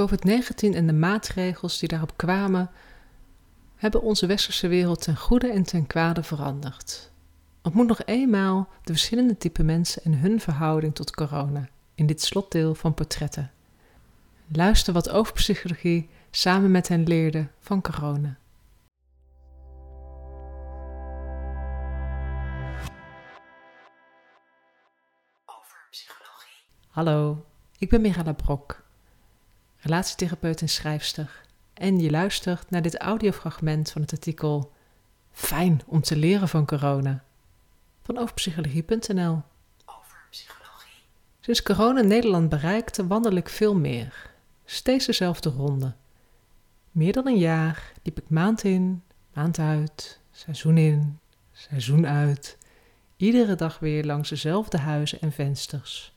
COVID-19 en de maatregels die daarop kwamen, hebben onze westerse wereld ten goede en ten kwade veranderd. Ontmoet nog eenmaal de verschillende type mensen en hun verhouding tot corona in dit slotdeel van portretten. Luister wat overpsychologie samen met hen leerde van corona. Hallo, ik ben Mirella Brok, relatietherapeut en schrijfster. En je luistert naar dit audiofragment van het artikel Fijn om te leren van corona van overpsychologie.nl. Over psychologie. Sinds corona Nederland bereikte, wandel ik veel meer. Steeds dezelfde ronde. Meer dan een jaar liep ik maand in, maand uit, seizoen in, seizoen uit. Iedere dag weer langs dezelfde huizen en vensters.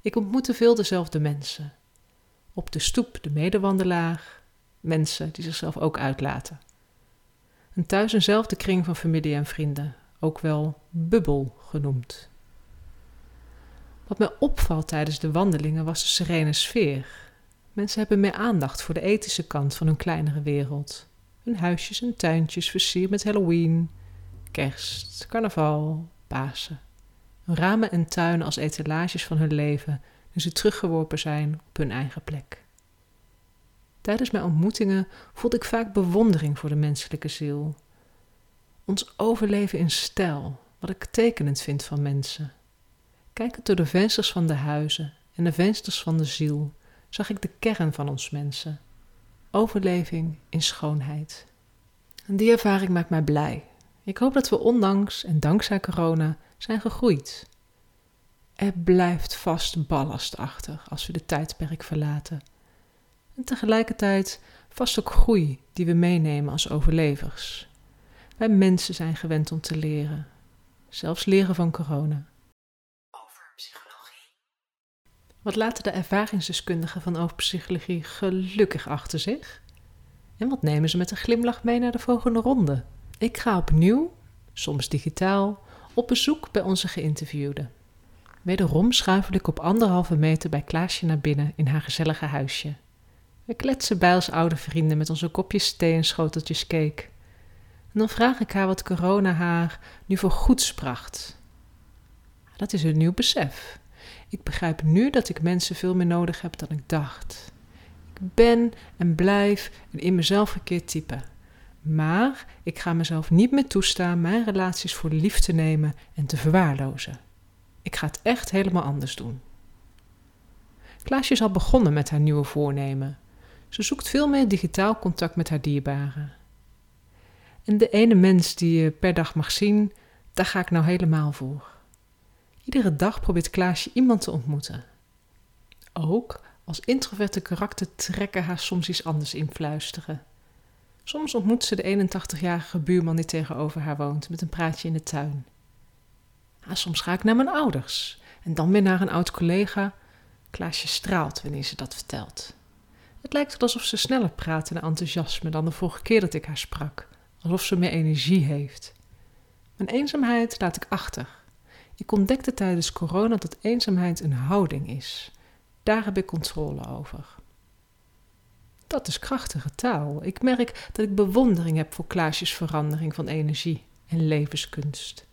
Ik ontmoette veel dezelfde mensen. Op de stoep de medewandelaar, mensen die zichzelf ook uitlaten. En thuis eenzelfde kring van familie en vrienden, ook wel bubbel genoemd. Wat mij opvalt tijdens de wandelingen was de serene sfeer. Mensen hebben meer aandacht voor de ethische kant van hun kleinere wereld. Hun huisjes en tuintjes versierd met Halloween, kerst, carnaval, Pasen. Hun ramen en tuinen als etalages van hun leven nu ze teruggeworpen zijn op hun eigen plek. Tijdens mijn ontmoetingen voelde ik vaak bewondering voor de menselijke ziel ons overleven in stijl, wat ik tekenend vind van mensen. Kijkend door de vensters van de huizen en de vensters van de ziel, zag ik de kern van ons mensen. Overleving in schoonheid. En die ervaring maakt mij blij. Ik hoop dat we ondanks en dankzij corona zijn gegroeid. Er blijft vast ballast achter als we de tijdperk verlaten. En tegelijkertijd vast ook groei die we meenemen als overlevers. Wij mensen zijn gewend om te leren, zelfs leren van corona. Over psychologie. Wat laten de ervaringsdeskundigen van overpsychologie gelukkig achter zich? En wat nemen ze met een glimlach mee naar de volgende ronde? Ik ga opnieuw, soms digitaal, op bezoek bij onze geïnterviewden. Wederom schuifel ik op anderhalve meter bij Klaasje naar binnen in haar gezellige huisje. We kletsen bij als oude vrienden met onze kopjes thee en schoteltjes cake. En dan vraag ik haar wat corona haar nu voor goeds bracht. Dat is een nieuw besef. Ik begrijp nu dat ik mensen veel meer nodig heb dan ik dacht. Ik ben en blijf een in mezelf gekeerd type. Maar ik ga mezelf niet meer toestaan mijn relaties voor lief te nemen en te verwaarlozen. Ik ga het echt helemaal anders doen. Klaasje is al begonnen met haar nieuwe voornemen. Ze zoekt veel meer digitaal contact met haar dierbaren. En de ene mens die je per dag mag zien, daar ga ik nou helemaal voor. Iedere dag probeert Klaasje iemand te ontmoeten. Ook als introverte trekken haar soms iets anders influisteren. Soms ontmoet ze de 81-jarige buurman die tegenover haar woont met een praatje in de tuin. Soms ga ik naar mijn ouders en dan weer naar een oud collega. Klaasje straalt wanneer ze dat vertelt. Het lijkt alsof ze sneller praat in enthousiasme dan de vorige keer dat ik haar sprak alsof ze meer energie heeft. Mijn eenzaamheid laat ik achter. Ik ontdekte tijdens corona dat eenzaamheid een houding is. Daar heb ik controle over. Dat is krachtige taal. Ik merk dat ik bewondering heb voor Klaasjes verandering van energie en levenskunst.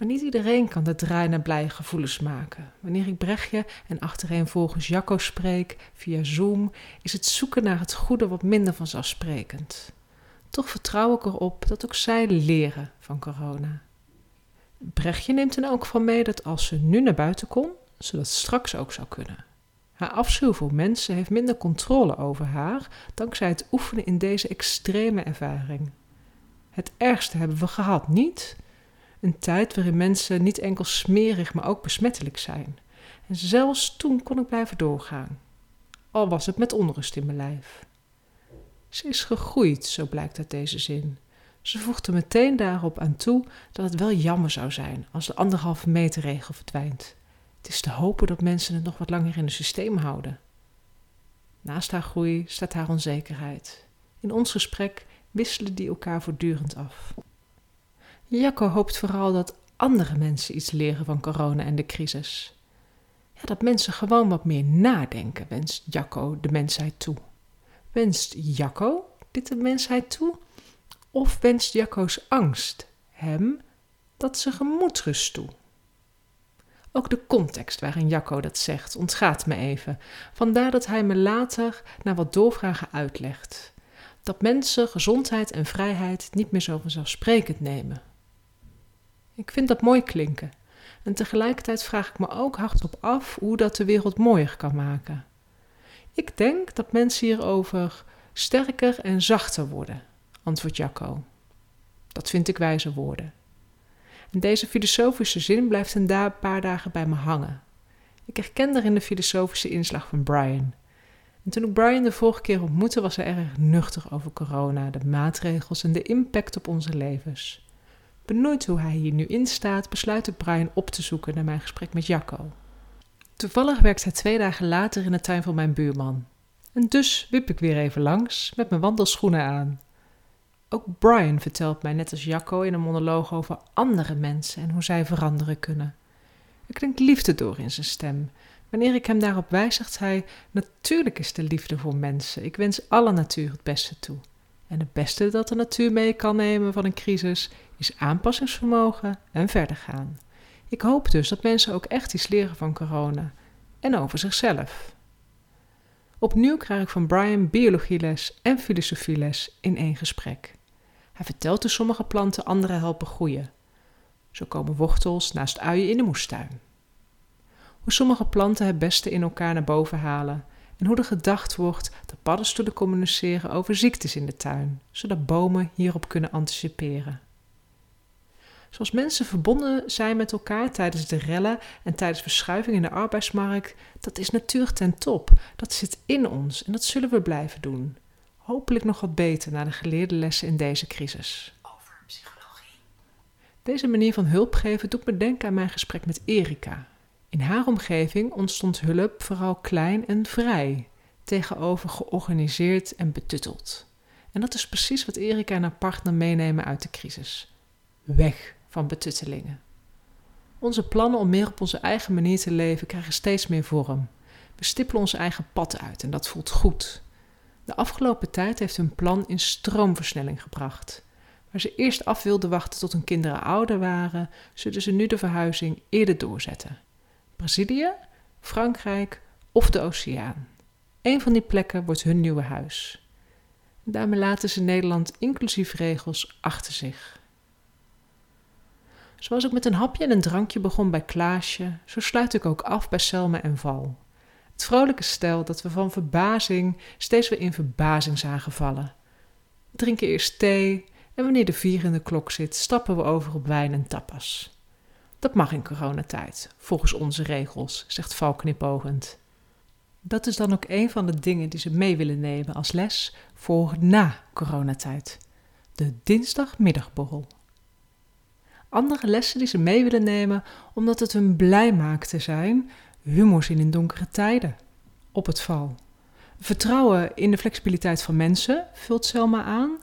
Maar niet iedereen kan de draai naar blije gevoelens maken. Wanneer ik Brechtje en achtereenvolgens Jacco spreek via Zoom, is het zoeken naar het goede wat minder vanzelfsprekend. Toch vertrouw ik erop dat ook zij leren van corona. Brechtje neemt er ook van mee dat als ze nu naar buiten kon, ze dat straks ook zou kunnen. Haar afschuw voor mensen heeft minder controle over haar dankzij het oefenen in deze extreme ervaring. Het ergste hebben we gehad, niet? Een tijd waarin mensen niet enkel smerig, maar ook besmettelijk zijn. En zelfs toen kon ik blijven doorgaan. Al was het met onrust in mijn lijf. Ze is gegroeid, zo blijkt uit deze zin. Ze voegde meteen daarop aan toe dat het wel jammer zou zijn als de anderhalve meter regel verdwijnt. Het is te hopen dat mensen het nog wat langer in het systeem houden. Naast haar groei staat haar onzekerheid. In ons gesprek wisselen die elkaar voortdurend af. Jacco hoopt vooral dat andere mensen iets leren van corona en de crisis. Ja, dat mensen gewoon wat meer nadenken, wenst Jacco de mensheid toe. Wenst Jacco dit de mensheid toe? Of wenst Jacco's angst hem dat ze gemoedsrust toe? Ook de context waarin Jacco dat zegt ontgaat me even. Vandaar dat hij me later na wat doorvragen uitlegt. Dat mensen gezondheid en vrijheid niet meer zo vanzelfsprekend nemen. Ik vind dat mooi klinken. En tegelijkertijd vraag ik me ook hardop af hoe dat de wereld mooier kan maken. Ik denk dat mensen hierover sterker en zachter worden, antwoordt Jacco. Dat vind ik wijze woorden. En deze filosofische zin blijft een paar dagen bij me hangen. Ik herken daarin de filosofische inslag van Brian. En toen ik Brian de vorige keer ontmoette, was hij erg nuchter over corona, de maatregels en de impact op onze levens. Benoemd hoe hij hier nu in staat, besluit ik Brian op te zoeken naar mijn gesprek met Jacco. Toevallig werkt hij twee dagen later in de tuin van mijn buurman. En dus wip ik weer even langs met mijn wandelschoenen aan. Ook Brian vertelt mij, net als Jacco, in een monoloog over andere mensen en hoe zij veranderen kunnen. Er klinkt liefde door in zijn stem. Wanneer ik hem daarop wijs, zegt hij: Natuurlijk is de liefde voor mensen. Ik wens alle natuur het beste toe. En het beste dat de natuur mee kan nemen van een crisis is aanpassingsvermogen en verder gaan. Ik hoop dus dat mensen ook echt iets leren van corona en over zichzelf. Opnieuw krijg ik van Brian biologieles en filosofieles in één gesprek. Hij vertelt hoe sommige planten andere helpen groeien. Zo komen wortels naast uien in de moestuin. Hoe sommige planten het beste in elkaar naar boven halen en hoe er gedacht wordt dat paddenstoelen communiceren over ziektes in de tuin, zodat bomen hierop kunnen anticiperen. Zoals mensen verbonden zijn met elkaar tijdens de rellen en tijdens verschuiving in de arbeidsmarkt, dat is natuur ten top. Dat zit in ons en dat zullen we blijven doen. Hopelijk nog wat beter na de geleerde lessen in deze crisis. Over psychologie. Deze manier van hulp geven doet me denken aan mijn gesprek met Erika. In haar omgeving ontstond hulp vooral klein en vrij, tegenover georganiseerd en betutteld. En dat is precies wat Erika en haar partner meenemen uit de crisis. Weg van betuttelingen. Onze plannen om meer op onze eigen manier te leven krijgen steeds meer vorm. We stippelen ons eigen pad uit en dat voelt goed. De afgelopen tijd heeft hun plan in stroomversnelling gebracht. Waar ze eerst af wilden wachten tot hun kinderen ouder waren, zullen ze nu de verhuizing eerder doorzetten. Brazilië, Frankrijk of de Oceaan. Een van die plekken wordt hun nieuwe huis. daarmee laten ze Nederland inclusief regels achter zich. Zoals ik met een hapje en een drankje begon bij Klaasje, zo sluit ik ook af bij Selma en Val. Het vrolijke stel dat we van verbazing steeds weer in verbazing zagen vallen. We drinken eerst thee en wanneer de vier in de klok zit, stappen we over op wijn en tapas. Dat mag in coronatijd, volgens onze regels, zegt Val knipoogend. Dat is dan ook een van de dingen die ze mee willen nemen als les voor na coronatijd. De dinsdagmiddagborrel andere lessen die ze mee willen nemen, omdat het hun blij maakt te zijn, humor zien in donkere tijden, op het val. Vertrouwen in de flexibiliteit van mensen, vult Selma aan.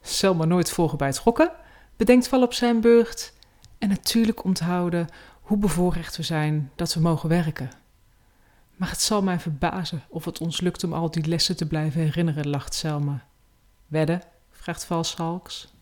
Selma nooit volgen bij het gokken, bedenkt val op zijn beurt. En natuurlijk onthouden hoe bevoorrecht we zijn dat we mogen werken. Maar het zal mij verbazen of het ons lukt om al die lessen te blijven herinneren, lacht Selma. Wedden? vraagt Valschalks.